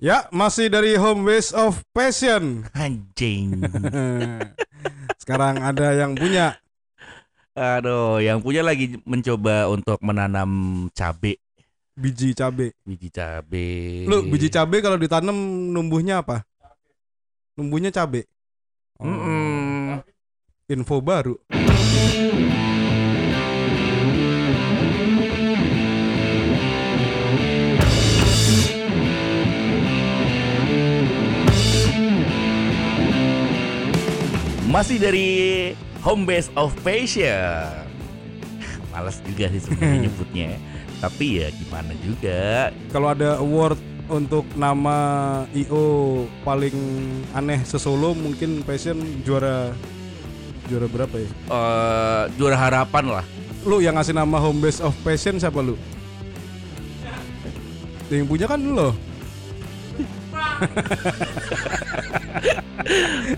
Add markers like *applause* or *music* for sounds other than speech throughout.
Ya, masih dari Home Base of Passion. Anjing. *laughs* Sekarang ada yang punya. Aduh, yang punya lagi mencoba untuk menanam cabe, biji cabe. biji cabe. Lu biji cabe kalau ditanam numbuhnya apa? Numbuhnya cabe. Oh. Info baru. Masih dari Home Base of Passion. *laughs* Males juga sih sebenarnya *laughs* nyebutnya. Tapi ya gimana juga. Kalau ada award untuk nama IO paling aneh sesolo mungkin Passion juara juara berapa ya? eh juara harapan lah. Lu yang ngasih nama Home Base of Passion siapa lu? Yang punya kan lu loh.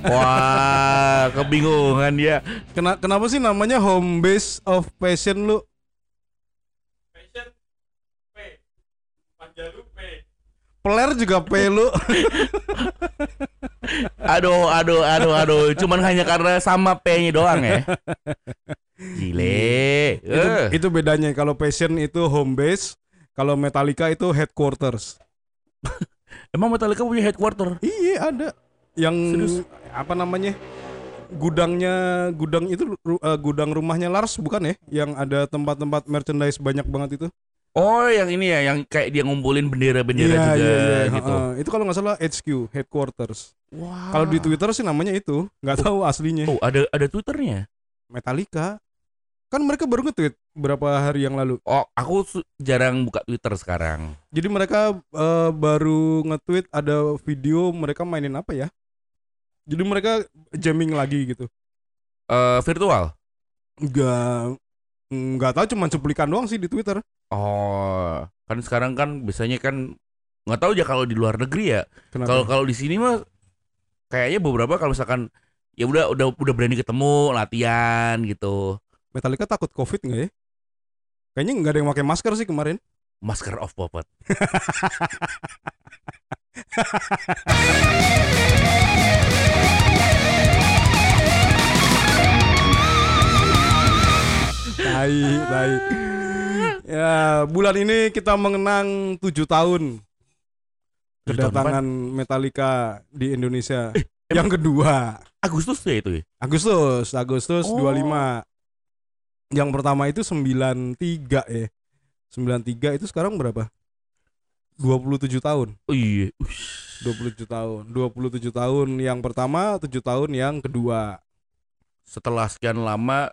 Wah, kebingungan ya. Kena, kenapa sih namanya Home Base of Passion lu? Peler juga P lu. Aduh, aduh, aduh, aduh. Cuman hanya karena sama P-nya doang ya. Gile. itu, Eh. itu bedanya kalau Passion itu home base, kalau Metallica itu headquarters. Emang Metallica punya headquarter? Iya ada. Yang Serius? apa namanya? Gudangnya gudang itu eh, gudang rumahnya Lars bukan ya? Yang ada tempat-tempat merchandise banyak banget itu. Oh, yang ini ya, yang kayak dia ngumpulin bendera-bendera juga gitu. Heeh. Itu kalau nggak salah HQ headquarters. Wah. Kalau di Twitter sih namanya itu, nggak tahu aslinya. Oh, ada ada Twitternya. Metallica. Kan mereka baru nge-tweet berapa hari yang lalu. Oh, aku jarang buka Twitter sekarang. Jadi mereka eh, baru nge-tweet ada video mereka mainin apa ya? Jadi mereka jamming lagi gitu. Eh virtual. Enggak nggak tahu cuma cuplikan doang sih di Twitter. Oh, kan sekarang kan biasanya kan nggak tahu ya kalau di luar negeri ya. Kalau kalau di sini mah kayaknya beberapa kalau misalkan ya udah udah udah berani ketemu latihan gitu. Metallica takut Covid nggak ya? Kayaknya nggak ada yang pakai masker sih kemarin. Masker of Popot. Tai, tai. Ya, bulan ini kita mengenang tujuh tahun Tujuh tahun kedatangan Metallica di Indonesia. Eh, yang kedua, Agustus ya itu ya. Agustus, Agustus Oh. 25. Yang pertama itu 93 ya. 93 itu sekarang berapa? 27 tahun. Oh iya. Ush. 27 tahun. 27 tahun yang pertama, 7 tahun yang kedua. Setelah sekian lama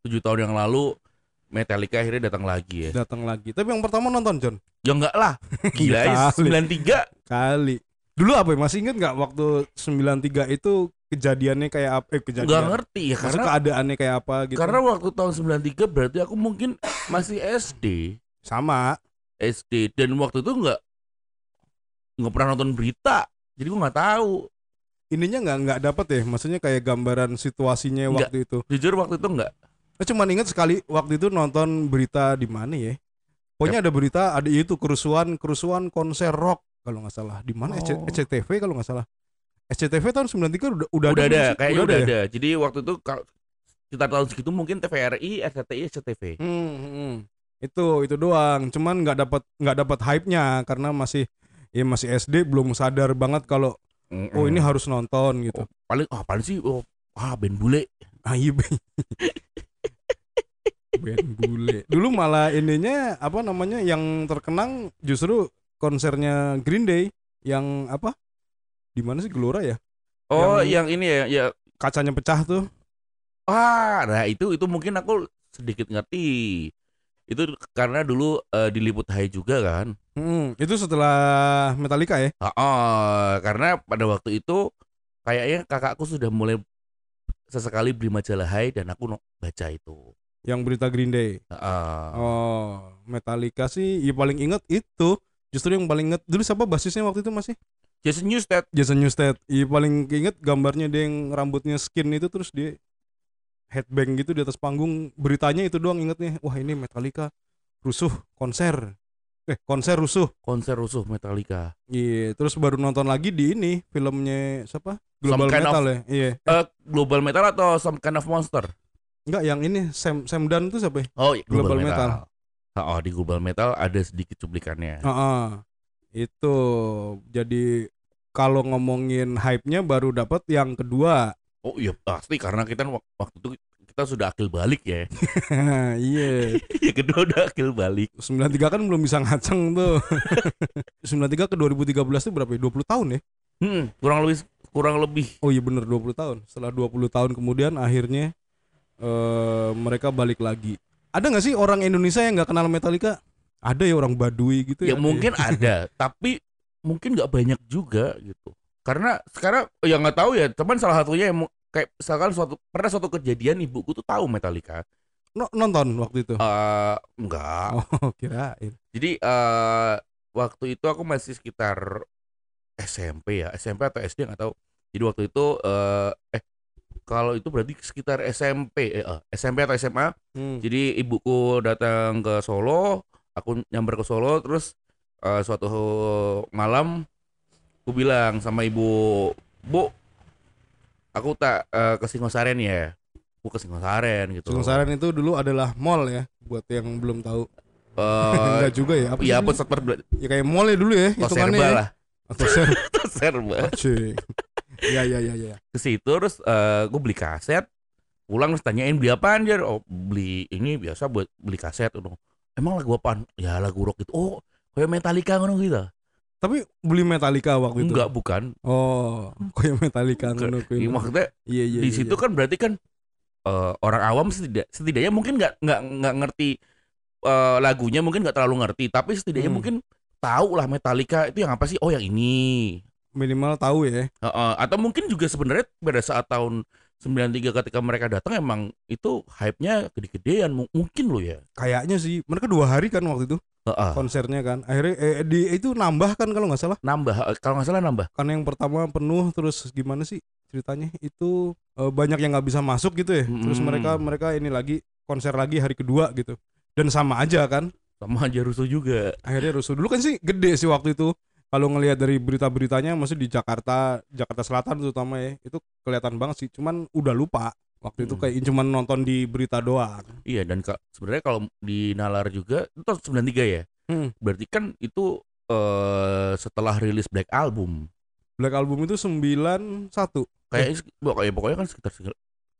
tujuh tahun yang lalu Metallica akhirnya datang lagi ya. Datang lagi. Tapi yang pertama nonton John Ya enggak lah. *laughs* Gila ya Kali. 93 kali. Dulu apa ya? Masih inget nggak waktu 93 itu kejadiannya kayak apa? Eh kejadian. ngerti ya karena keadaannya kayak apa gitu. karena waktu tahun 93 berarti aku mungkin masih SD. sama. SD dan waktu itu enggak nggak pernah nonton berita. Jadi gua nggak tahu. Ininya nggak nggak dapat ya. Maksudnya kayak gambaran situasinya Nggak. waktu itu. Jujur waktu itu enggak. Saya cuma ingat sekali waktu itu nonton berita di mana ya? Pokoknya ada berita ada itu kerusuhan kerusuhan konser rock kalau nggak salah di mana Oh. SCTV kalau nggak salah. SCTV tahun 93 udah udah, Udah ada, sih? kayaknya udah, ya? ada. Jadi waktu itu kalau sekitar tahun segitu mungkin TVRI, RCTI, SCTV. Hmm, hmm. Itu itu doang. Cuman nggak dapat nggak dapat hype-nya karena masih ya masih SD belum sadar banget kalau oh ini harus nonton gitu. Oh, paling ah paling sih oh, ah band bule. Ah iya Bang. *laughs* Band bule. Dulu malah ininya apa namanya yang terkenang justru konsernya Green Day yang apa? Di mana sih Gelora ya? Oh, Yang- yang, ini ya ya Kacanya pecah tuh. ah nah itu itu mungkin aku sedikit ngerti. Itu karena dulu eh, diliput Hai juga kan. Hmm, itu setelah Metallica ya? Ah, ah, karena pada waktu itu kayaknya kakakku sudah mulai sesekali beli majalah Hai dan aku no- baca itu. Yang berita Green Day. Ah. Oh, Metallica sih ya paling inget itu. Justru yang paling inget dulu siapa basisnya waktu itu masih? Jason Newsted. Jason Newsted. Iya paling inget gambarnya dia yang rambutnya skin itu terus dia headbang gitu di atas panggung. Beritanya itu doang ingetnya. Wah ini Metallica rusuh konser. Eh, konser rusuh. konser rusuh Metallica. Iya, terus baru nonton lagi di ini filmnya siapa? Global Kind Metal of- ya. Iya. Eh, Global Metal atau Some Kind of Monster? Enggak, yang ini Sam Sam Dunn tuh siapa? ya? Oh, iya, Global, Global Metal. Metal. Oh, di Global Metal ada sedikit cuplikannya. Heeh. Itu jadi kalau ngomongin hype-nya baru dapat yang kedua. Oh iya pasti karena kita wak- waktu itu kita sudah akil balik ya. *laughs* Iya. *laughs* Yang kedua udah akil balik. 93 kan belum bisa ngaceng tuh. *laughs* 93 ke 2013 tuh berapa ya? 20 tahun ya? Hmm, kurang lebih kurang lebih. Oh iya bener 20 tahun. Setelah 20 tahun kemudian akhirnya eh mereka balik lagi. Ada nggak sih orang Indonesia yang nggak kenal Metallica? Ada ya orang Baduy gitu Ya ya. mungkin ada, *laughs* tapi mungkin nggak banyak juga gitu. Karena sekarang ya nggak tahu ya, teman salah satunya yang kayak misalkan suatu pernah suatu kejadian ibuku tuh tahu Metallica. No- nonton waktu itu. Eh enggak. Oh, *laughs* kirain. Jadi eh waktu itu aku masih sekitar SMP ya, SMP atau SD nggak tahu. Jadi waktu itu eh eh kalau itu berarti sekitar SMP, eh, eh, SMP atau SMA. Hmm. Jadi ibuku datang ke Solo, aku nyamber ke Solo, terus eh, suatu malam aku bilang sama ibu, bu, aku tak eh, ke Singosaren ya, aku ke Singosaren gitu. Singosaren itu dulu adalah mall ya buat yang belum tahu. Eh, *laughs* Enggak juga ya. Apa ya perbelanja, ya kayak mall ya dulu ya hitungannya serba ya. lah, Atau ser- serba. *laughs* Cing. Iya iya iya iya. ke situ terus eh gue beli kaset pulang terus tanyain beli apaan dia oh beli ini biasa buat beli kaset gitu. Emang lagu apaan ya lagu rock gitu oh kayak Metallica ngono gitu Tapi beli Metallica waktu itu. enggak bukan Oh, *laughs* kayak Metallica ngono kuwi. Iya, maksudnya Iya iya. di iya, situ iya. kan berarti kan eh, orang awam setidak, setidaknya mungkin nggak nggak nggak ngerti eh, lagunya mungkin nggak terlalu ngerti tapi setidaknya Hmm. mungkin tahu lah Metallica itu yang apa sih oh yang ini minimal tahu ya. Heeh, atau mungkin juga sebenarnya pada saat tahun 93 ketika mereka datang emang itu hype-nya gede-gedean mu- mungkin lo ya. Kayaknya sih mereka dua hari kan waktu itu Heeh. konsernya kan. Akhirnya eh, di itu nambah kan kalau nggak salah. Nambah eh, kalau nggak salah nambah. Kan yang pertama penuh terus gimana sih ceritanya? Itu eh, banyak yang nggak bisa masuk gitu ya. Terus Mm-mm. mereka mereka ini lagi konser lagi hari kedua gitu. Dan sama aja kan. Sama aja rusuh juga. Akhirnya rusuh dulu kan sih gede sih waktu itu. Kalau ngelihat dari berita-beritanya masih di Jakarta, Jakarta Selatan terutama ya, itu kelihatan banget sih. Cuman udah lupa. Waktu itu Hmm. kayak cuman nonton di berita doang. Iya dan ka- sebenarnya kalau di Nalar juga itu tahun 93 ya. Hmm. Berarti kan itu eh setelah rilis Black Album. Black Album itu 91. Kayak pokoknya pokoknya kan sekitar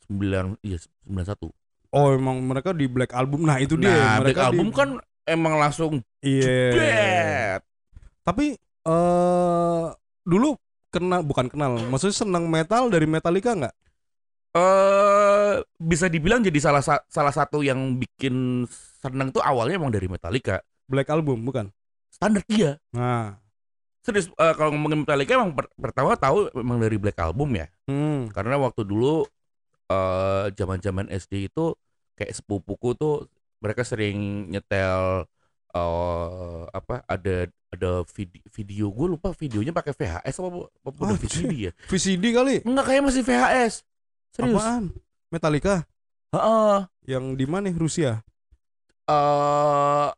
9 iya 91. Oh, emang mereka di Black Album. Nah, itu dia. nah, Black mereka Album di, kan emang langsung Iya. jebret. Tapi eh dulu kena bukan kenal, maksudnya senang metal dari Metallica nggak? eh bisa dibilang jadi salah sa- salah satu yang bikin seneng tuh awalnya emang dari Metallica. Black Album bukan? Standar dia. Nah, Serius eh, kalau ngomongin Metallica emang per- pertama tahu emang dari Black Album ya. hmm, Karena waktu dulu eh zaman-zaman SD itu kayak sepupuku tuh mereka sering nyetel eh apa ada ada video, video gue lupa videonya pakai VHS apa, apa udah. VCD ya? VCD kali. Enggak kayak masih VHS. Serius. Apaan? Metallica Heeh. yang di mana? Rusia. eh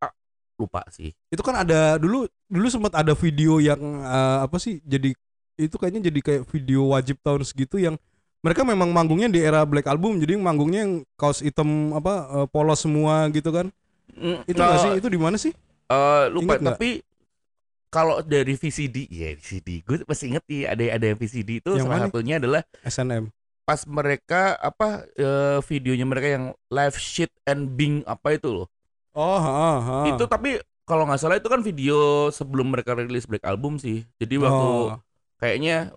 ah, lupa sih. Itu kan ada dulu dulu sempat ada video yang eh, apa sih? Jadi itu kayaknya jadi kayak video wajib tahun segitu yang mereka memang manggungnya di era Black Album jadi manggungnya yang kaos hitam apa eh, polos semua gitu kan. Mm, Itu nah, sih? Itu di mana sih? eh, lupa Ingat tapi kalau dari VCD ya VCD gue masih inget ya ada ada yang VCD itu Yang salah mana? satunya adalah SNM. pas mereka apa eh, videonya mereka yang live shit and bing apa itu loh Oh, ha, ha. itu tapi kalau nggak salah itu kan video sebelum mereka rilis Black Album sih jadi waktu Oh. kayaknya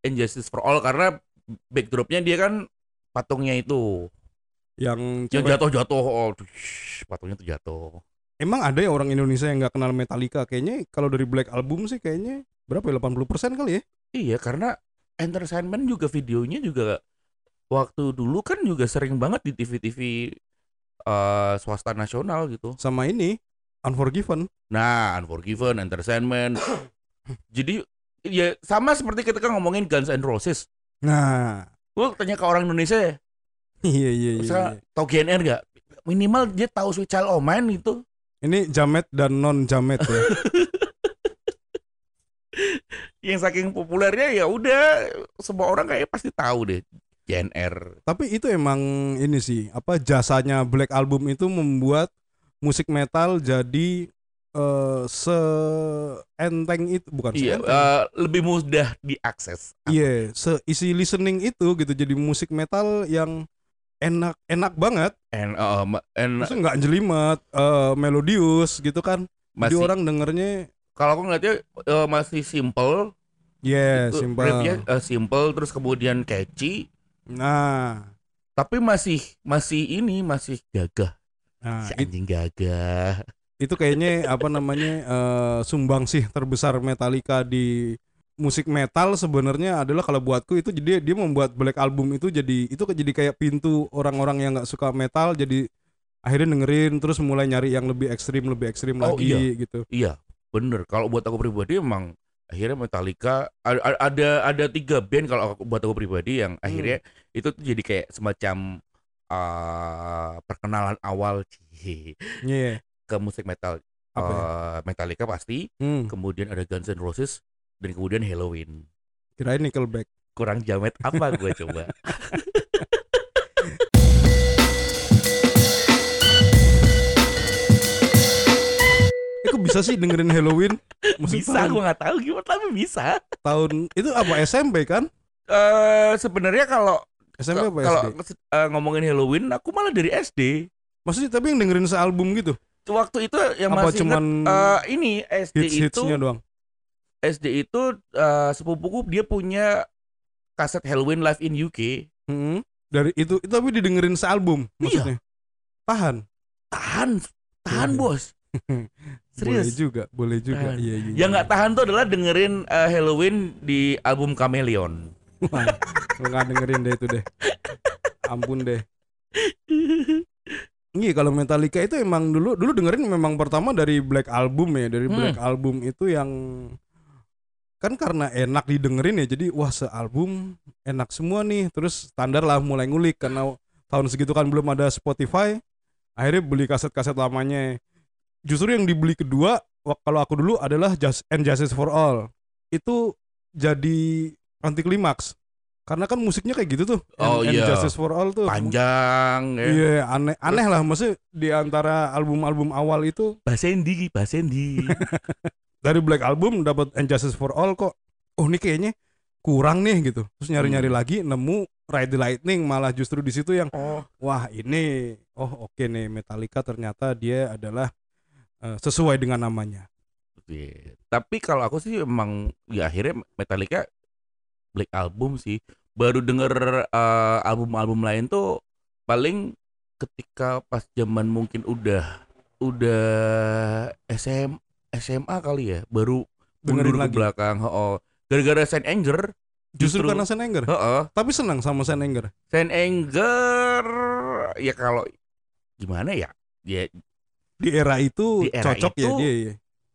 Injustice for All karena backdropnya dia kan patungnya itu yang yang jatuh-jatuh oh patungnya tuh jatuh Emang ada ya orang Indonesia yang nggak kenal Metallica? Kayaknya kalau dari Black Album sih kayaknya berapa ya? 80% kali ya? Iya karena entertainment juga videonya juga waktu dulu kan juga sering banget di TV-TV eh, swasta nasional gitu. Sama ini Unforgiven. Nah, Unforgiven, Entertainment. *coughs* Jadi ya sama seperti kita kan ngomongin Guns N' Roses. Nah, Gue tanya ke orang Indonesia ya, iya iya iya. misalnya iya. tau GNR gak? Minimal dia tahu Sweet Child O' Mine itu. Ini jamet dan non jamet ya. *laughs* yang saking populernya ya udah semua orang kayak pasti tahu deh JNR Tapi itu emang ini sih apa jasanya Black Album itu membuat musik metal jadi eh seenteng itu bukan iya eh, lebih mudah diakses Iya, seisi listening itu gitu jadi musik metal yang enak enak banget. eh, ma- and Maksudnya nggak jelimet, eh, melodius gitu kan. Jadi masih orang dengernya kalau aku ngeliatnya eh, masih simple ya Itu simpel. riffnya, eh, simple terus kemudian catchy Nah, tapi masih masih ini masih gagah nah si it- anjing gagah itu kayaknya apa namanya eh, sumbang sih terbesar Metallica di musik metal sebenarnya adalah kalau buatku itu jadi dia membuat Black Album itu jadi itu jadi kayak pintu orang-orang yang nggak suka metal jadi akhirnya dengerin terus mulai nyari yang lebih ekstrim lebih ekstrim Oh, lagi iya. gitu. iya bener kalau buat aku pribadi emang akhirnya Metallica ada ada, ada tiga band kalau aku, buat aku pribadi yang akhirnya itu tuh jadi kayak semacam eh, perkenalan awal cie, Iya. ke musik metal Apa ya? Eh, Metallica pasti Hmm, kemudian ada Guns N' Roses dan kemudian Halloween kirain Nickelback. kurang jamet apa gue coba Eh, kok bisa sih dengerin Halloween? Musik bisa gue nggak tahu gimana tapi bisa tahun itu apa SMP kan? eh sebenarnya kalau SMP apa kalau SD? eh, ngomongin Halloween aku malah dari SD Maksudnya tapi yang dengerin sealbum gitu? waktu itu yang apa masih cuman inget, eh, ini SD itu hits-hitsnya doang? SD itu eh, sepupuku dia punya kaset Halloween live in UK Mm-mm. Dari itu, itu tapi didengerin sealbum maksudnya. Tahan. tahan tahan Iya. bos *laughs* Boleh serius juga, boleh juga. Tahan. Iya, iya. yang nggak tahan tuh adalah dengerin eh, Halloween di album Chameleon nggak dengerin deh itu deh. Ampun deh. *laughs* Iya kalau Metallica itu emang dulu dulu dengerin memang pertama dari Black Album ya dari Hmm. Black Album itu yang kan karena enak didengerin ya jadi wah sealbum enak semua nih. Terus standar lah mulai ngulik. Karena tahun segitu kan belum ada Spotify akhirnya beli kaset-kaset lamanya. Justru yang dibeli kedua kalau aku dulu adalah Just and Justice for All. Itu jadi anti klimaks. Karena kan musiknya kayak gitu tuh Oh, and, and iya. Justice for All tuh. Panjang ya. Iya aneh aneh lah. Maksudnya di antara album-album awal itu Basendi Basendi *laughs* dari Black Album dapat And Justice for All kok oh ini kayaknya kurang nih gitu terus nyari-nyari Hmm. lagi nemu Ride the Lightning malah justru di situ yang oh wah ini oh oke nih Metallica ternyata dia adalah eh, sesuai dengan namanya Iya. Tapi kalau aku sih emang ya akhirnya Metallica Black Album sih. Baru denger eh, album-album lain tuh paling ketika pas zaman mungkin udah udah SM SMA kali ya, baru Dengerin mundur ke lagi. belakang. Oh, gara-gara Saint Anger. justru, Justru- karena Saint Anger Heeh. tapi senang sama Saint Anger Saint Anger ya kalau gimana ya? Ya di era itu Di era cocok ya itu- dia ya.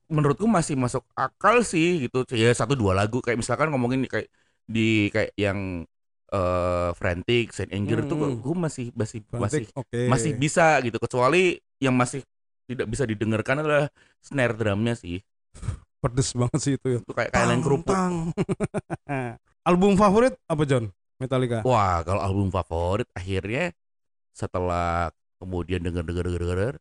menurutku masih masuk akal sih gitu ya satu dua lagu kayak misalkan ngomongin kayak di kayak yang eh frantic Saint Anger tuh Hmm. gue masih masih masih Frantic, oke masih bisa gitu kecuali yang masih tidak bisa didengarkan adalah snare drumnya sih. Pedes banget sih itu ya. Itu kayak kayak lain kerupuk. *laughs* album favorit apa John? Metallica? Wah kalau album favorit akhirnya setelah kemudian denger denger denger denger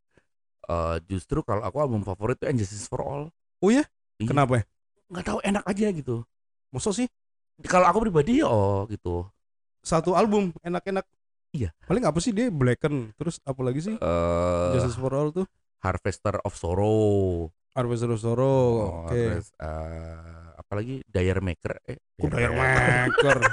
eh, justru kalau aku album favorit itu Injustice for All. Oh ya? Iya. kenapa ya? Nggak tahu enak aja gitu. Masa sih. Kalau aku pribadi ya oh gitu. Satu album enak-enak. Iya. paling apa sih dia Blacken terus apa lagi sih? Eh Justice for All tuh Harvester of Sorrow. Harvester of Sorrow Oh, oke Terus eh, apalagi Dire Maker eh Dire Dire Maker *laughs*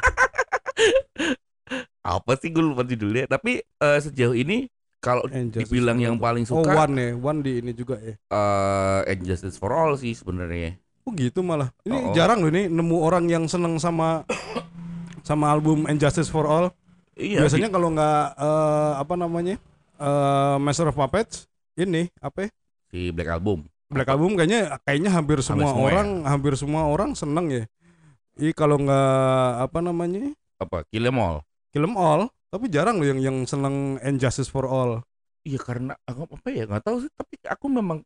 Apa sih gue lupa judulnya, tapi eh, sejauh ini kalau dibilang yang All. paling oh suka One ya One di ini juga ya eh And Justice for All sih sebenarnya. Oh gitu malah ini Oh. jarang loh ini nemu orang yang seneng sama sama album And Justice for All Iya. biasanya kalau nggak eh, apa namanya eh, Master of Puppets ini apa ya? di, di Black Album. Black Album kayaknya kayaknya hampir semua semua ya? orang hampir semua orang seneng ya. Ih kalau nggak apa namanya Apa? Kill Em All. Kill 'Em All, tapi jarang loh yang yang seneng And Justice for All. Iya karena aku apa ya nggak tahu sih tapi aku memang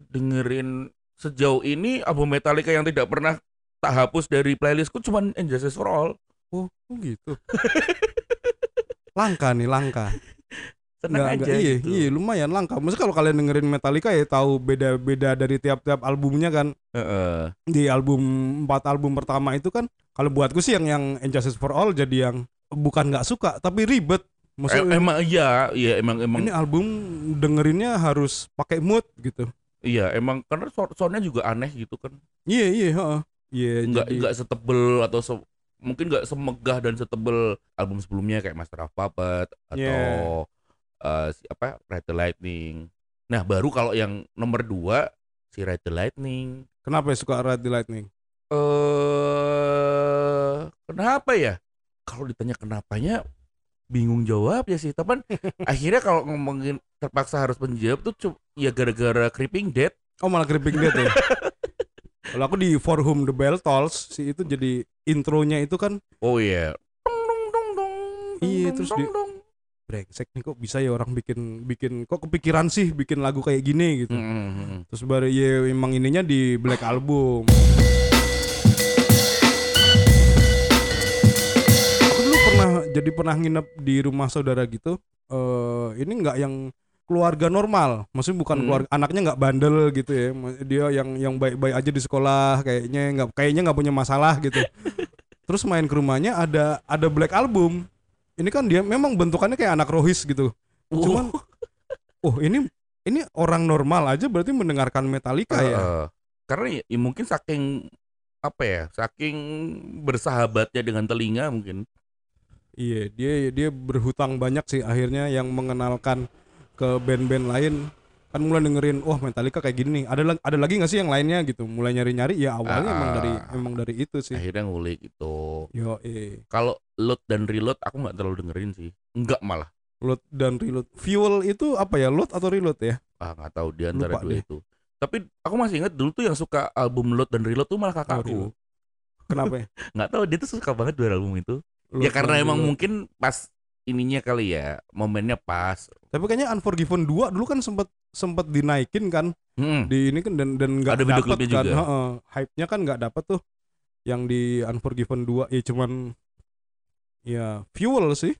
dengerin sejauh ini album Metallica yang tidak pernah tak hapus dari playlistku cuman Injustice for All. Oh, oh gitu. *laughs* langka nih, langka. Tenang Nggak- aja nggak- iya, gitu. iya lumayan langka. Maksudnya kalau kalian dengerin Metallica ya tahu beda-beda dari tiap-tiap albumnya kan. Heeh. Di album empat album pertama itu kan kalau buatku sih yang yang Injustice for All jadi yang bukan nggak suka tapi ribet. Maksudnya emang iya, iya emang emang ini album dengerinnya harus pakai mood gitu. iya emang karena sound- soundnya juga aneh gitu kan. Iya, iya, heeh. Iya, Nggak jadi- nggak setebel atau se- mungkin nggak semegah dan setebel album sebelumnya kayak Master of Puppet atau Yeah. Si apa Ride the Lightning. Nah baru kalau yang nomor dua si Ride the Lightning. Kenapa ya suka Ride the Lightning? eh kenapa ya? Kalau ditanya kenapanya bingung jawab ya sih. Tapi *laughs* akhirnya kalau ngomongin terpaksa harus menjawab tuh ya gara-gara Creeping Dead. Oh malah Creeping Dead ya. *laughs* Kalau aku di For Whom the Bell Tolls sih itu jadi intronya itu kan Oh iya. Dong, dong, dong, dong, Iya, terus di-. Brengsek nih kok bisa ya orang bikin bikin kok kepikiran sih bikin lagu kayak gini gitu. Mm, mm, mm. Terus baru ya emang ininya di Black Album. Aku dulu pernah jadi pernah nginep di rumah saudara gitu. Eh ini nggak yang keluarga normal, maksudnya bukan Hmm. keluarga anaknya nggak bandel gitu ya. Dia yang yang baik-baik aja di sekolah, kayaknya nggak kayaknya nggak punya masalah gitu. *laughs* Terus main ke rumahnya ada ada Black Album. Ini kan dia memang bentukannya kayak anak rohis gitu. Cuman *laughs* oh ini ini orang normal aja berarti mendengarkan Metallica ya. Heeh. Karena ya, ya mungkin saking apa ya, saking bersahabatnya dengan telinga mungkin. Iya, dia dia berhutang banyak sih akhirnya yang mengenalkan ke band-band lain kan mulai dengerin wah Metallica kayak gini nih. Ada ada lagi nggak sih yang lainnya gitu. Mulai nyari-nyari ya awalnya emang Ah. dari emang dari itu sih. Akhirnya ngulik itu. Yo, eh. Kalau load dan reload aku nggak terlalu dengerin sih. Enggak malah. Load dan reload. Fuel itu apa ya? Load atau reload ya? Ah nggak tahu di antara Lupa dua deh. itu. Tapi aku masih ingat dulu tuh yang suka album load dan reload tuh malah Oh, kakakku. Reload. Kenapa ya? *laughs* Nggak tahu dia tuh suka banget dua album itu. Load ya karena emang Reload. mungkin pas ininya kali ya, momennya pas. Tapi kayaknya Unforgiven 2 dulu kan sempat sempat dinaikin kan Hmm. di ini kan dan dan nggak klipnya kan juga. Heeh. hype-nya kan nggak dapet tuh yang di Unforgiven 2 ya cuman ya fuel sih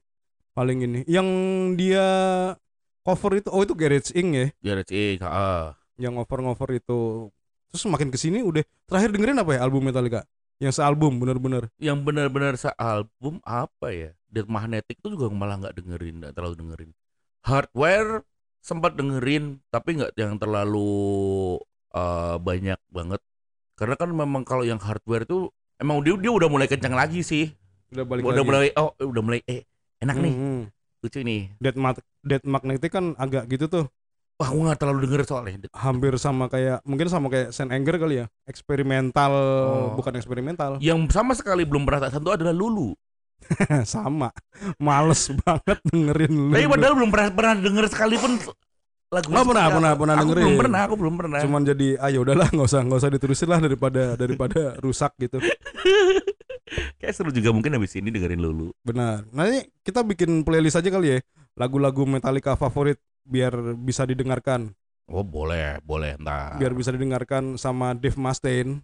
paling ini yang dia cover itu oh itu Garage Inc ya Garage Inc. ah. yang over-cover itu terus makin ke sini udah terakhir dengerin apa ya album Metallica yang sealbum bener-bener Yang benar-benar sealbum apa ya? Dead Magnetic tuh juga malah nggak dengerin, nggak terlalu dengerin. Hardware sempat dengerin, tapi nggak yang terlalu eh, banyak banget. Karena kan memang kalau yang hardware tuh emang dia dia udah mulai kencang lagi sih. udah balik udah lagi mulai oh udah mulai eh enak nih, Hmm, hmm. lucu nih. Dead, Mag- Dead Magnetic kan agak gitu tuh Wah, aku nggak terlalu denger soalnya. hampir sama kayak mungkin sama kayak Saint Anger kali ya eksperimental Oh. bukan eksperimental Yang sama sekali belum pernah tak sentuh adalah Lulu. *laughs* sama. Males banget dengerin lu. Tapi padahal belum pernah pernah denger sekalipun lagu Oh, pernah, pernah, pernah aku dengerin. belum pernah aku belum pernah. Cuman jadi ayo udahlah nggak usah nggak usah diterusin lah daripada daripada rusak gitu. *laughs* Kayak seru juga mungkin habis ini dengerin Lulu benar. Nanti kita bikin playlist aja kali ya lagu-lagu Metallica favorit biar bisa didengarkan. Oh boleh boleh entar biar bisa didengarkan sama Dave Mustaine.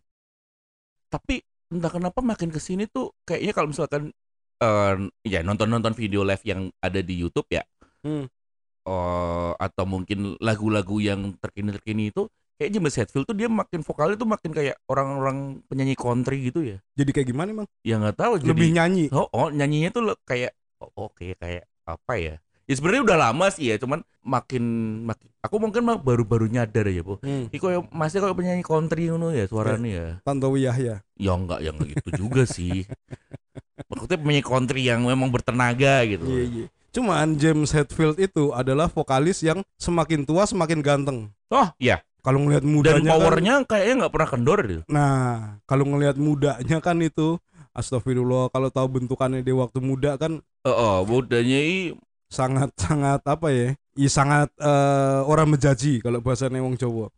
Tapi entah kenapa makin ke sini tuh kayaknya kalau misalkan eh, ya nonton nonton video live yang ada di YouTube ya Hmm. eh, atau mungkin lagu-lagu yang terkini terkini itu kayak James Hetfield tuh dia makin vokalnya tuh makin kayak orang-orang penyanyi country gitu ya jadi kayak gimana emang ya nggak tahu jadi lebih nyanyi Oh, oh nyanyinya tuh kayak oh, oke kayak apa ya? Ya sebenarnya udah lama sih ya, cuman makin makin aku mungkin baru-baru nyadar ya, Bu. hmm. Kayak masih kayak penyanyi country ngono ya suaranya ya. Tantowi Yahya Ya enggak, ya enggak gitu juga sih. Maksudnya penyanyi country yang memang bertenaga gitu. iya iya cuman James Hetfield itu adalah vokalis yang semakin tua semakin ganteng Oh, iya. kalau ngelihat Dan mudanya kan- powernya kayaknya nggak pernah kendor gitu. Nah, kalau ngelihat mudanya kan itu astagfirullah kalau tahu bentukannya dia waktu muda kan Oh, oh mudanya i sangat sangat apa ya? Iya sangat eh, orang menjaji kalau bahasanya wong Jawa.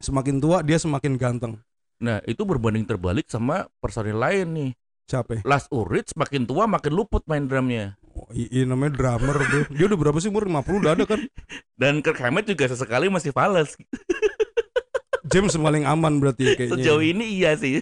Semakin tua dia semakin ganteng. Nah, itu berbanding terbalik sama personil lain nih. Siapa? ya? Last Ulrich makin tua makin luput main drumnya. Oh, I- Iya namanya drummer tuh. Dia udah berapa sih umur 50 udah ada kan? *laughs* Dan Kirk Hammett juga sesekali masih fales. *laughs* James paling aman berarti ya kayaknya. Sejauh ini iya sih.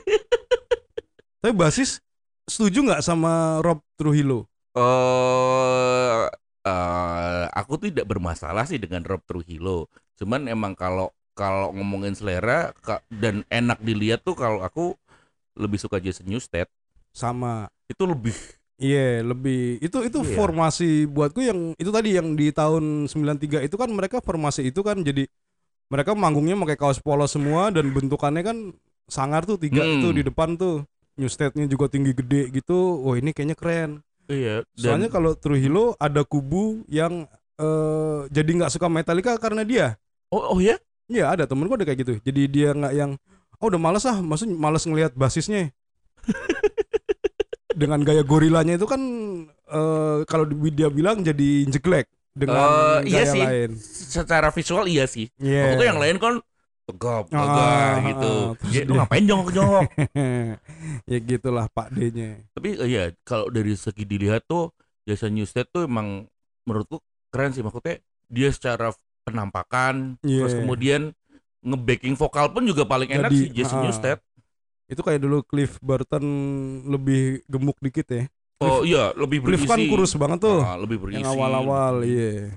Tapi basis setuju nggak sama Rob Trujillo? Eh eh, aku tidak bermasalah sih dengan Rob Trujillo. Cuman emang kalau kalau ngomongin selera dan enak dilihat tuh kalau aku lebih suka Jason Newsted. Sama. Itu lebih Iya, lebih itu itu Iya. formasi buatku yang itu tadi yang di tahun 93 itu kan mereka formasi itu kan jadi mereka manggungnya pakai kaos polos semua dan bentukannya kan sangar tuh tiga Hmm. tuh di depan tuh. Newsted-nya juga tinggi gede gitu. Wah, ini kayaknya keren. Iya Soalnya kalau Trujillo ada kubu yang eh, jadi nggak suka Metallica karena dia. oh, oh ya Iya ada temen gue ada kayak gitu. Jadi dia nggak yang oh udah males ah, maksudnya males ngelihat basisnya. *laughs* Dengan gaya gorilanya itu kan eh, kalau di- dia bilang jadi jeglek dengan Eh, iya gaya sih. lain. secara visual iya sih. Iya. Waktu itu yang lain kan tegap, tegap ah, gitu. ah. Terus Ya, lu ngapain jongkok-jongkok? *laughs* ya gitulah Pak D-nya. Tapi eh, ya kalau dari segi dilihat tuh Jason Newsted tuh emang menurutku keren sih maksudnya dia secara penampakan Iya. terus kemudian nge-backing vokal pun juga paling enak Jadi, sih Jason ah. Newsted. Itu kayak dulu Cliff Burton lebih gemuk dikit ya. Oh iya, lebih Cliff berisi. kan kurus banget tuh. Ah, lebih berisi. yang awal-awal iya.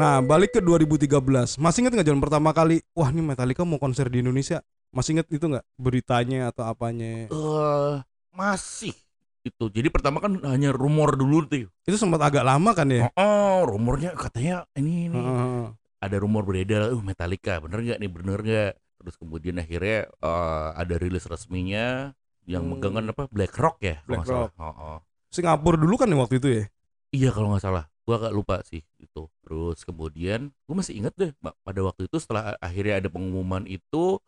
Nah, balik ke 2013. Masih inget nggak John pertama kali, wah ini Metallica mau konser di Indonesia? Masih inget itu nggak beritanya atau apanya? Eh, masih itu. Jadi pertama kan hanya rumor dulu tuh. Itu sempat agak lama kan ya? Oh, oh, rumornya katanya ini ini Heeh. ada rumor beredar, uh Metallica, bener nggak nih, bener nggak? Terus kemudian akhirnya eh, ada rilis resminya yang Hmm. megang kan apa Black Rock ya, Black. Rock. Oh, oh. Singapura dulu kan waktu itu ya? Iya kalau nggak salah, gua agak lupa sih itu. Terus kemudian gua masih inget deh pada waktu itu setelah akhirnya ada pengumuman itu,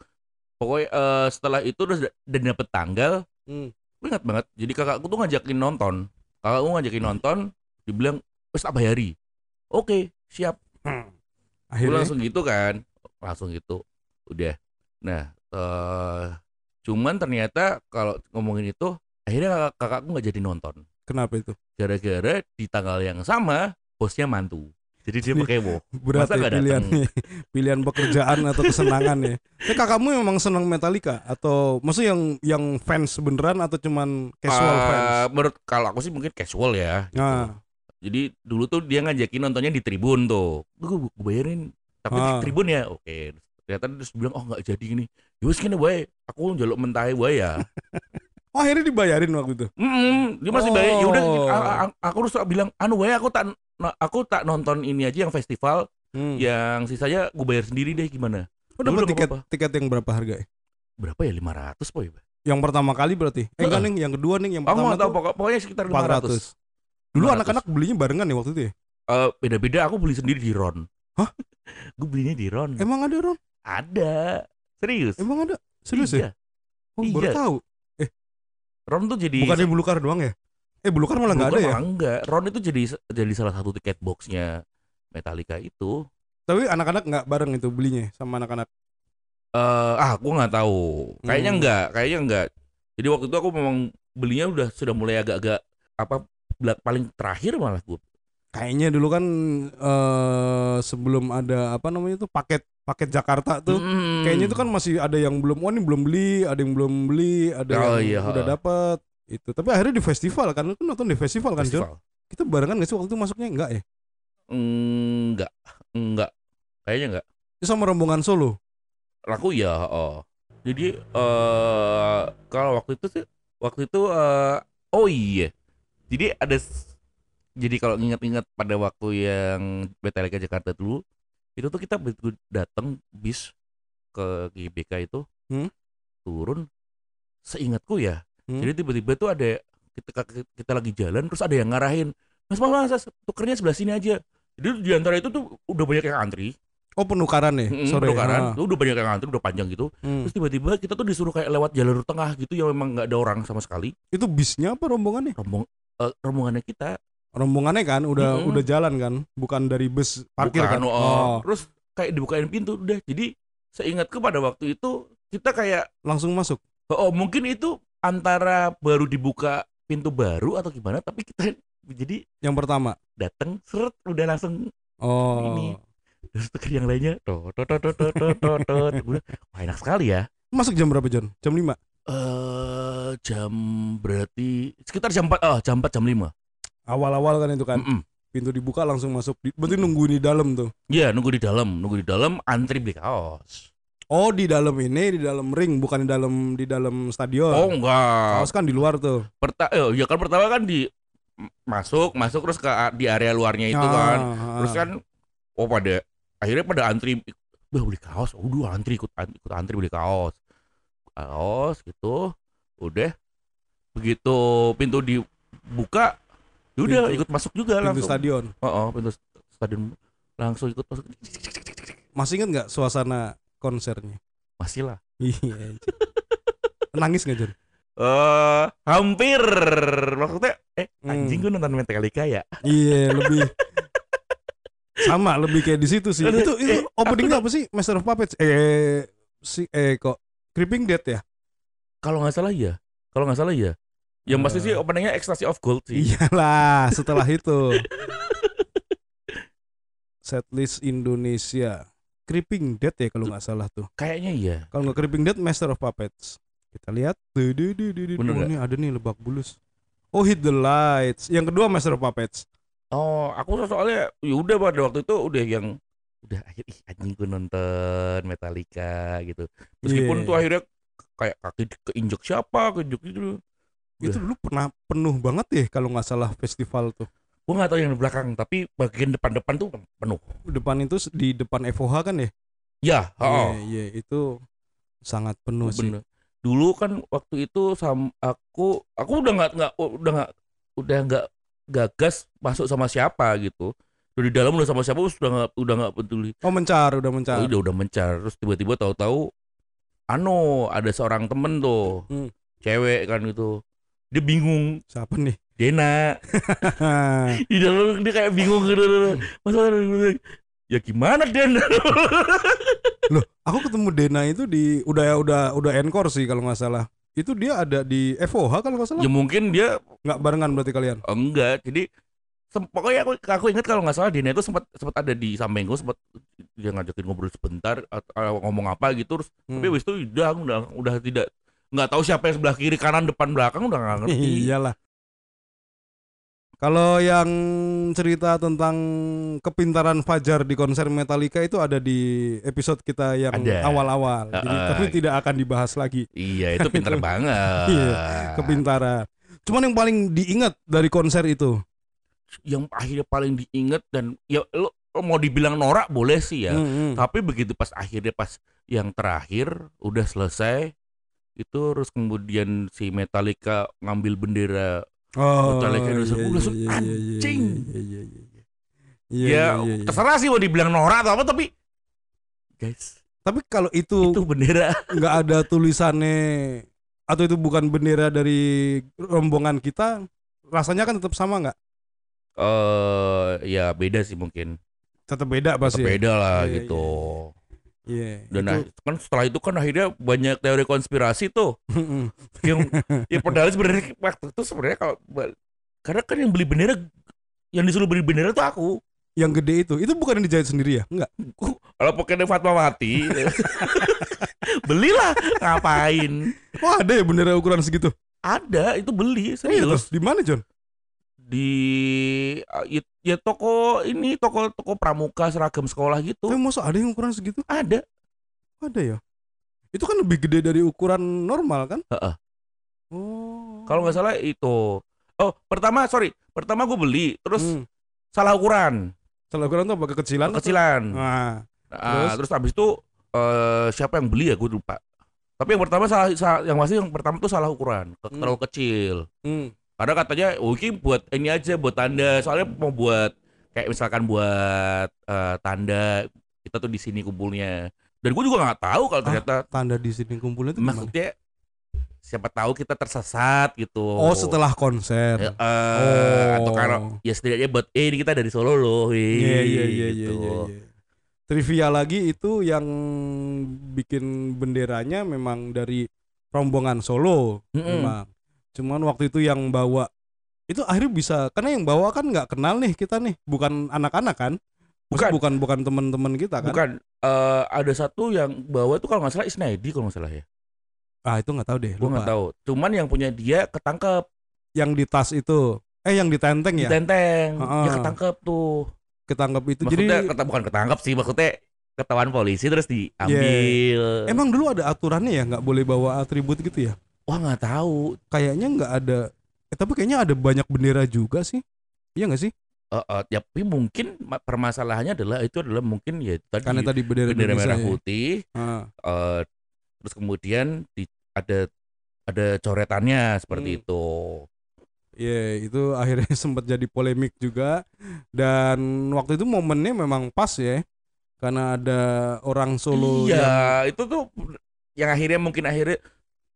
pokoknya eh, setelah itu terus da- dan dapet tanggal, Hmm. gue ingat banget. Jadi kakakku tuh ngajakin nonton, kakakku ngajakin nonton, dibilang wes tak bayari. Oke siap. Gue Akhirnya langsung gitu kan, langsung gitu, udah. Nah, eh cuman ternyata kalau ngomongin itu, akhirnya kakak kakakku nggak jadi nonton. Kenapa itu? Gara-gara di tanggal yang sama bosnya mantu. Jadi dia pakai wo. *laughs* Berat Masa ya pilihannya. *laughs* Pilihan pekerjaan atau kesenangan ya. Tapi kakakmu memang senang Metallica atau maksudnya yang yang fans beneran atau cuman casual Eh, fans? Menurut kalau aku sih mungkin casual ya. gitu. Nah, Jadi dulu tuh dia ngajakin nontonnya di Tribun tuh. Gue bayarin. Tapi di Ah. Tribun ya. Oke. Ternyata terus bilang oh nggak jadi ini. Ya wes kene wae. Aku njaluk mentahe wae ya. *laughs* oh akhirnya dibayarin waktu itu. Mm, dia masih bayar. Ya udah Oh. aku harus bilang anu wae aku tak aku tak nonton ini aja yang festival, Hmm. yang sisanya gue bayar sendiri deh gimana. Oh, Ya dapat udah, tiket nggak tiket yang berapa harga? Berapa ya 500 poy. Yang pertama kali berarti? Eh enggak nih, yang kedua nih, yang pertama nggak tahu pokok- pokoknya sekitar 500. 400. Dulu 500. anak-anak belinya barengan ya waktu itu ya? Eh, beda-beda aku beli sendiri di Ron. Hah? *laughs* gue belinya di Ron. Emang ada Ron? Ada. Serius. Emang ada? Serius ya? Iya. Oh, baru Iya. tahu. Ron tuh jadi Bukan di Bulukar doang ya? Eh Bulukar malah nggak ada ya? enggak. Ron itu jadi jadi salah satu tiket boxnya Metallica itu. Tapi anak-anak nggak bareng itu belinya sama anak-anak. Eh ah, aku nggak tahu. Kayaknya Hmm. enggak, kayaknya enggak. Jadi waktu itu aku memang belinya udah sudah mulai agak-agak apa paling terakhir malah gue. Kayaknya dulu kan eh sebelum ada apa namanya itu paket paket Jakarta tuh. Hmm. Kayaknya itu kan masih ada yang belum, wah ini belum beli, ada yang belum beli, ada Oh, yang iya, udah dapat. Itu. Tapi akhirnya di festival kan, lu kan nonton di festival kan, John? festival. Kita barengan gak sih waktu itu masuknya enggak ya? Enggak, enggak. Kayaknya enggak. Itu sama rombongan Solo. Laku ya, oh. Jadi eh kalau waktu itu sih waktu itu eh oh iya. Jadi ada jadi kalau ingat-ingat pada waktu yang Metallica Jakarta dulu itu tuh kita begitu datang bis ke GBK itu Hmm? turun seingatku ya. Hmm? Jadi tiba-tiba tuh ada kita kita lagi jalan terus ada yang ngarahin Mas Mas, mas tukernya sebelah sini aja. Jadi di antara itu tuh udah banyak yang antri. Oh penukaran ya? Mm, Sorry. penukaran. ah. Tuh udah banyak yang antri, udah panjang gitu. Hmm. Terus tiba-tiba kita tuh disuruh kayak lewat jalur tengah gitu yang memang nggak ada orang sama sekali. Itu bisnya apa rombongannya? Rombong eh, rombongannya kita Rombongannya kan udah Mm-mm. udah jalan kan, bukan dari bus parkir bukan, kan? oh. Terus kayak dibukain pintu udah. Jadi seingatku pada waktu itu kita kayak langsung masuk. oh mungkin itu antara baru dibuka pintu baru atau gimana tapi kita *laughs* jadi Yang pertama. datang seret udah langsung Oh. Ini. terus tuh yang lainnya tot tot tot tot tot wah enak sekali ya Masuk jam berapa, John? Jam 5. eh jam berarti sekitar jam 4 oh jam 4 jam 5 Awal-awal kan itu kan. Mm-mm. Pintu dibuka langsung masuk. Di, berarti nunggu di dalam tuh. Iya nunggu di dalam nunggu di dalam antri beli kaos Oh, di dalam ini, di dalam ring, bukan di dalam di dalam stadion. oh enggak Kaos kan di luar tuh. Perta eh, ya kan pertama kan di masuk masuk terus ke di area luarnya itu kan Ah, terus ah. kan oh pada akhirnya pada antri Wah, beli kaos udah antri ikut ikut antri beli kaos kaos gitu udah begitu pintu dibuka udah Pintu- ikut masuk juga pintu langsung stadion. oh, oh, pintu stadion langsung ikut masuk Masih inget nggak suasana konsernya? masih lah Iya. Nangis nggak eh hampir maksudnya eh Hmm. anjing gue nonton Metallica ya Iya lebih sama lebih kayak di situ sih. Itu itu eh, openingnya apa sih? Master of Puppets. Eh si eh kok Creeping Dead ya? kalau nggak salah ya kalau nggak salah ya yang pasti sih Eh. openingnya Ecstasy of Gold sih Iyalah *laughs* setelah itu. Setlist Indonesia. Creeping Dead ya kalau nggak salah tuh. kayaknya iya Kalau nggak Creeping Dead Master of Puppets. Kita lihat. Bener Oh, nih ada nih lebak bulus. Oh Hit the Lights. Yang kedua Master of Puppets. Oh, aku soalnya ya udah pada waktu itu udah yang udah akhir ih anjing gue nonton Metallica gitu. Meskipun Iya. tuh akhirnya kayak kaki keinjek siapa, keinjek itu. Itu dulu pernah penuh banget ya kalau nggak salah festival tuh. Gue nggak tahu yang di belakang, tapi bagian depan-depan tuh penuh. Depan itu di depan FOH kan ya? Ya, Iya, oh, iya itu sangat penuh sih. bener. Dulu kan waktu itu sam aku aku udah nggak nggak udah nggak udah nggak gagas masuk sama siapa gitu. Udah di dalam udah sama siapa udah nggak udah nggak peduli. Oh mencar, udah mencar. Udah udah mencar terus tiba-tiba tahu-tahu ano ada seorang temen tuh Hmm. cewek kan gitu dia bingung Siapa nih? Dena *laughs* di dalam dia kayak bingung gitu masa ya gimana Den *laughs* Loh, aku ketemu Dena itu di udah udah udah encore sih kalau nggak salah. Itu dia ada di FOH kalau nggak salah. ya mungkin dia Nggak barengan berarti kalian. enggak jadi pokoknya aku aku ingat kalau nggak salah Dena itu sempat sempat ada di sampingku sempat dia ngajakin ngobrol sebentar atau ngomong apa gitu terus Hmm. tapi habis itu udah udah udah tidak nggak tahu siapa yang sebelah kiri kanan depan belakang udah nggak ngerti *laughs* Iyalah. Kalau yang cerita tentang kepintaran Fajar di konser Metallica itu ada di episode kita yang awal-awal. Jadi Heeh. tapi tidak akan dibahas lagi iya itu pinter *laughs* banget Iya, kepintaran. Cuman yang paling diingat dari konser itu. yang akhirnya paling diinget dan ya lo, lo mau dibilang norak boleh sih ya Hmm, hmm. tapi begitu pas akhirnya pas yang terakhir udah selesai itu terus kemudian si Metallica ngambil bendera Oh, Metallica iya, Indonesia. iya, langsung, iya, iya, iya, anjing. Iya, iya, iya, iya. Iya, ya iya, iya, iya. terserah sih mau dibilang norak atau apa tapi guys Tapi kalau itu itu bendera *laughs* nggak ada tulisannya atau itu bukan bendera dari rombongan kita, rasanya kan tetap sama nggak? eh ya beda sih mungkin Tetap beda pasti. ya? beda lah Iya, gitu Iya. dan itu- nah, kan setelah itu kan akhirnya banyak teori konspirasi tuh yang *laughs* ya padahal sebenarnya waktu itu sebenarnya kalau karena kan yang beli bendera yang disuruh beli bendera tuh aku yang gede itu, itu bukan yang dijahit sendiri ya? Enggak. kalau pokoknya Fatmawati *laughs* belilah ngapain Oh ada ya bendera ukuran segitu? ada itu beli serius Di mana John? Di ya, ya toko ini toko toko pramuka seragam sekolah gitu Tapi masa ada yang ukuran segitu? ada Ada ya. Itu kan lebih gede dari ukuran normal kan? Heeh. Oh. kalau nggak salah itu oh pertama sorry pertama gue beli terus Hmm. salah ukuran Salah ukuran tuh apa kekecilan? atau- kecilan Nah, Ah, terus habis itu eh, siapa yang beli ya gue lupa. Tapi yang pertama salah, salah- yang masih yang pertama tuh salah ukuran, ke- Hmm. terlalu kecil. hmm. Karena katanya oh ini buat ini aja buat tanda. Soalnya mau buat kayak misalkan buat eh, tanda kita tuh di sini kumpulnya. Dan gue juga nggak tahu kalau Ah, ternyata tanda di sini kumpulnya itu gimana? maksudnya siapa tahu kita tersesat gitu. Oh, setelah konser. Eh, eh, atau Oh. kalau ya setidaknya buat eh ini kita dari Solo loh. Iya iya iya iya gitu. iya. iya. Trivia lagi itu yang bikin benderanya memang dari rombongan solo Mm-mm. memang. Cuman waktu itu yang bawa itu akhirnya bisa karena yang bawa kan nggak kenal nih kita nih, bukan anak-anak kan? Bukan. bukan bukan teman-teman kita kan? Bukan eh, ada satu yang bawa itu kalau nggak salah Isnaidi kalau nggak salah ya. Ah itu nggak tahu deh. Gue nggak tahu. Cuman yang punya dia ketangkep Yang di tas itu, eh yang di tenteng ya, ditenteng, Heeh. dia ketangkep tuh. ketangkep itu. Maksudnya Jadi keta- bukan ketangkep sih, maksudnya ketahuan polisi terus diambil. emang dulu ada aturannya ya nggak boleh bawa atribut gitu ya? Wah nggak tahu. Kayaknya nggak ada. Eh, tapi kayaknya ada banyak bendera juga sih. Iya nggak sih? Eh, eh, ya, tapi mungkin ma- permasalahannya adalah itu adalah mungkin ya tadi Karena tadi bendera, bendera merah ya. putih. Ah, eh, terus kemudian di, ada ada coretannya seperti Hmm. itu. Iya, itu akhirnya *laughs* sempat jadi polemik juga dan waktu itu momennya memang pas ya. Karena ada orang Solo yang iya, itu tuh yang akhirnya mungkin akhirnya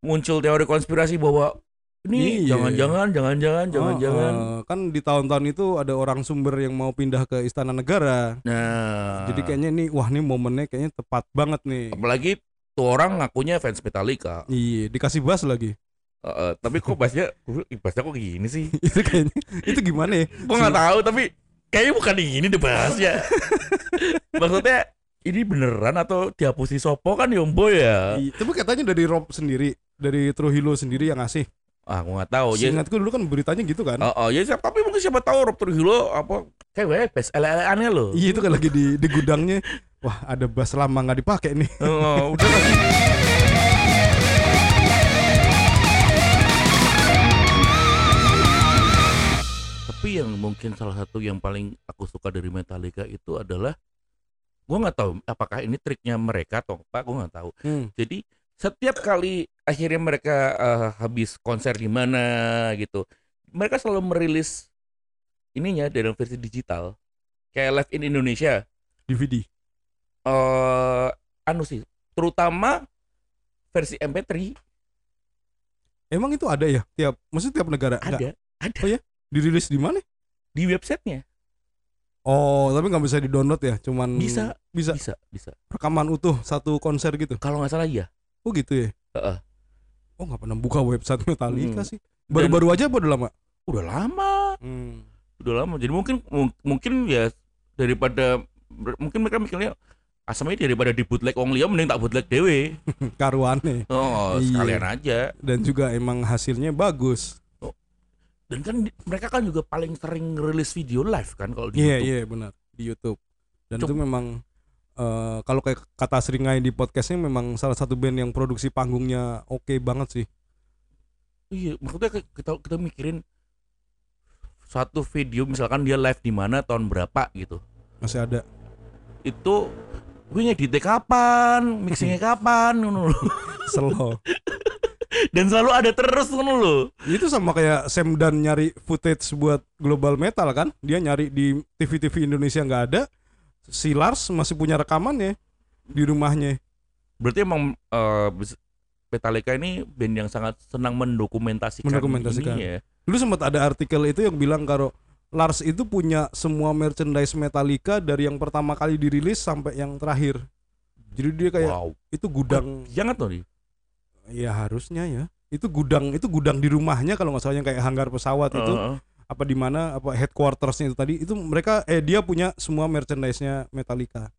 muncul teori konspirasi bahwa ini Iya. jangan-jangan, jangan-jangan, jangan-jangan. Oh, oh, kan di tahun-tahun itu ada orang sumber yang mau pindah ke Istana Negara. Nah, Jadi kayaknya nih wah nih momennya kayaknya tepat banget nih. apalagi tuh orang ngakunya fans Metallica. Iya, dikasih bass lagi. Eh, eh, tapi kok bahasnya, bahasnya kok gini sih? *laughs* itu kayaknya itu gimana ya? Gue nggak tahu, tapi kayaknya bukan gini deh bahasnya. *laughs* Maksudnya ini beneran atau dihapusi Sopo kan Yombo ya? Iya, Tapi katanya dari Rob sendiri, dari Trujillo sendiri yang ngasih. Ah, gue nggak tahu. Ya, Seingatku dulu kan beritanya gitu kan. Oh, oh, ya siapa, tapi mungkin siapa tahu Rob Trujillo apa kayak best ele-eleannya loh. Iya itu kan lagi di di gudangnya. Wah ada bass lama nggak dipakai nih. Oh, *laughs* udah lah. Tapi yang mungkin salah satu yang paling aku suka dari Metallica itu adalah gua nggak tahu apakah ini triknya mereka atau apa, gua nggak tahu. Hmm. Jadi setiap kali akhirnya mereka eh, habis konser di mana gitu, mereka selalu merilis ininya dalam versi digital. Kayak Live in Indonesia DVD. eh anu sih, terutama versi MP3 Emang itu ada ya tiap, maksudnya tiap negara ada, ada Oh ya? dirilis di mana? di websitenya. Oh tapi nggak bisa di download ya, cuman Bisa. bisa Bisa, bisa. rekaman utuh satu konser gitu. Kalau nggak salah iya. Oh gitu ya? Heeh. Oh nggak pernah buka website Metallica Hmm. sih. Baru-baru aja apa udah lama? Udah lama, Hmm. udah lama. Jadi mungkin mung- mungkin ya daripada mungkin mereka mikirnya asamnya daripada di bootleg wong liya mending tak bootleg dewe. *laughs* Karuane Oh, Iya. sekalian aja. dan juga emang hasilnya bagus. Dan kan mereka kan juga paling sering rilis video live kan kalau di Iya YouTube. iya benar di YouTube. Dan Cuk. itu memang eh, kalau kayak kata Seringai di podcastnya memang salah satu band yang produksi panggungnya oke banget sih. Iya, maksudnya kita kita mikirin satu video misalkan dia live di mana tahun berapa gitu. Masih ada. Itu gue ngeditnya kapan, mixingnya *laughs* kapan, ngono. Slow. *laughs* dan selalu ada terus ngono lho. itu sama kayak Sam Dan nyari footage buat Global Metal kan? Dia nyari di TV-TV Indonesia nggak ada. Si Lars masih punya rekamannya di rumahnya. Berarti emang bis- Metallica ini band yang sangat senang mendokumentasikan, Mendokumentasikan. ini ya. Dulu sempat ada artikel itu yang bilang kalau Lars itu punya semua merchandise Metallica dari yang pertama kali dirilis sampai yang terakhir. Jadi dia kayak wow. itu gudang Jangan tuh nih. ya harusnya ya. Itu gudang itu gudang di rumahnya kalau nggak salah yang kayak hanggar pesawat itu Heeh. Apa di mana apa headquartersnya itu tadi itu mereka eh dia punya semua merchandise-nya Metallica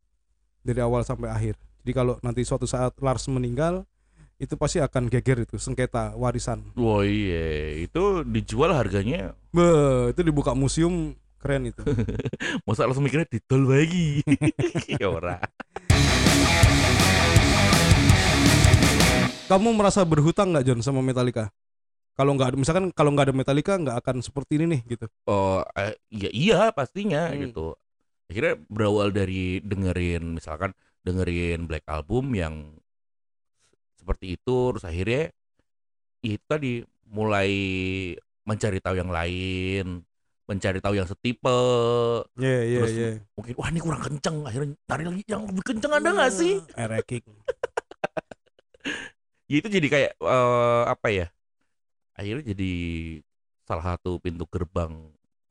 dari awal sampai akhir. Jadi kalau nanti suatu saat Lars meninggal itu pasti akan geger itu sengketa warisan. Wah iya, itu dijual harganya Be, itu dibuka museum keren itu. *laughs* masa langsung mikirnya didol lagi. *laughs* ya ora. Kamu merasa berhutang nggak John sama Metallica? Kalau nggak ada misalkan kalau nggak ada Metallica nggak akan seperti ini nih gitu. Oh, eh, ya iya pastinya Hmm. gitu. Akhirnya berawal dari dengerin misalkan dengerin Black Album yang seperti itu terus akhirnya itu tadi mulai mencari tahu yang lain, mencari tahu yang setipe. Iya iya Terus iya. Mungkin wah ini kurang kenceng, akhirnya tarik lagi yang lebih kenceng ada nggak sih? Era kick. *laughs* Ya itu jadi kayak eh, apa ya? Akhirnya jadi salah satu pintu gerbang.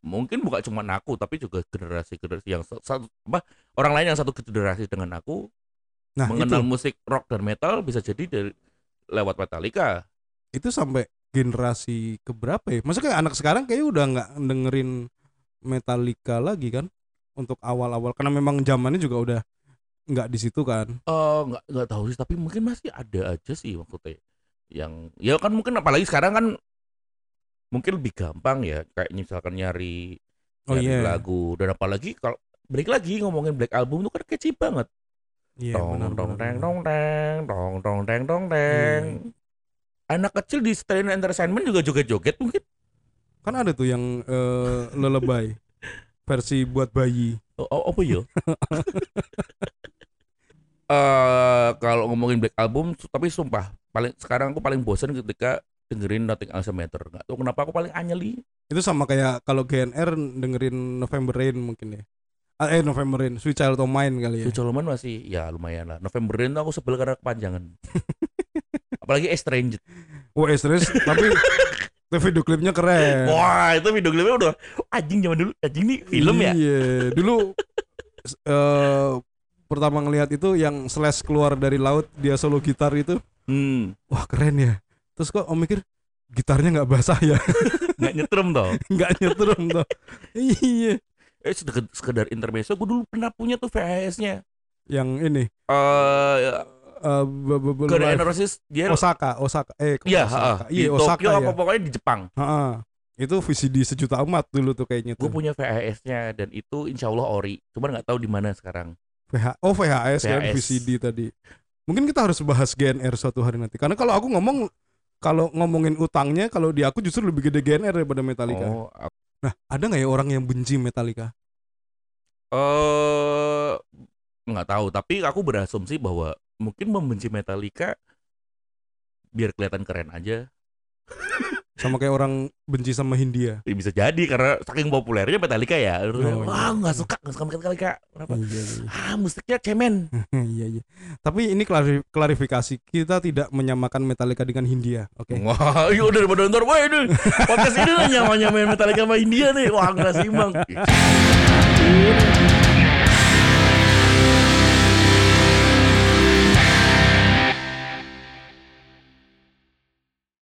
Mungkin bukan cuma aku tapi juga generasi-generasi yang sa- satu apa orang lain yang satu generasi dengan aku Nah, mengenal itu. musik rock dan metal bisa jadi dari lewat Metallica. Itu sampai generasi keberapa ya? Maksudnya kayak anak sekarang kayaknya udah nggak dengerin Metallica lagi kan? Untuk awal-awal karena memang zamannya juga udah nggak di situ kan. Eh nggak nggak tahu sih, tapi mungkin masih ada aja sih maksudnya. Yang ya kan mungkin apalagi sekarang kan mungkin lebih gampang ya kayak misalkan nyari Oh nyari iya. lagu dan apalagi kalau balik lagi ngomongin Black Album itu kan catchy banget. Iya, Dong benar, dong teng dong teng dong dong teng dong teng. iya. Anak kecil di Strain Entertainment juga joget-joget mungkin. Kan ada tuh yang eh, lelebay *laughs* versi buat bayi. Oh, oh, apa ya? *laughs* Eh kalau ngomongin Black Album, tapi sumpah paling sekarang aku paling bosan ketika dengerin Nothing Else Matter. Nggak tahu kenapa aku paling anyeli. Itu sama kayak kalau GNR dengerin November Rain mungkin ya. Ah, eh November Rain, Sweet Child of Mine kali ya. Suci Loman masih ya lumayan lah. November Rain tuh aku sebel karena kepanjangan. *laughs* Apalagi Estranged. Oh, Estres, tapi *laughs* tapi video klipnya keren. Wah, itu video klipnya udah anjing zaman dulu. Anjing nih film ya. Iya, dulu *laughs* eh pertama ngelihat itu yang Slash keluar dari laut dia solo gitar itu, Hmm, wah keren ya. Terus kok om mikir gitarnya nggak basah ya, *laughs* nggak nyetrum toh. *laughs* nggak nyetrum tuh. iya. Eh sekedar, sekedar intermezzo, gue dulu pernah punya tuh VHS-nya. Yang ini Eh, eh. N' Roses dia Osaka, Osaka. Eh, Iya, Osaka. Iya, di Osaka Tokyo ya. apa pokoknya di Jepang. Heeh. Itu VCD sejuta umat dulu tuh kayaknya Gue tuh. punya VHS-nya dan itu insya Allah ori. Cuman nggak tahu di mana sekarang. VH oh VHS, kan VHS. VCD tadi. Mungkin kita harus bahas GNR suatu hari nanti. Karena kalau aku ngomong kalau ngomongin utangnya kalau di aku justru lebih gede GNR daripada Metallica. Oh, aku- Nah, ada nggak ya orang yang benci Metallica? eh nggak tahu. Tapi aku berasumsi bahwa mungkin membenci Metallica biar kelihatan keren aja. *laughs* Sama kayak orang benci sama Hindia. Ya, bisa jadi karena saking populernya Metallica ya. Oh, Wah, iya. nggak suka, nggak suka Metallica. Kenapa? Iya, iya. Ah, musiknya cemen. *laughs* iya, iya. Tapi ini klari- klarifikasi, kita tidak menyamakan Metallica dengan Hindia, oke? Wah, iya udah daripada ntar, wah ini podcast ini lah nyama-nyamain Metallica sama India nih. Wah, nggak seimbang. *laughs*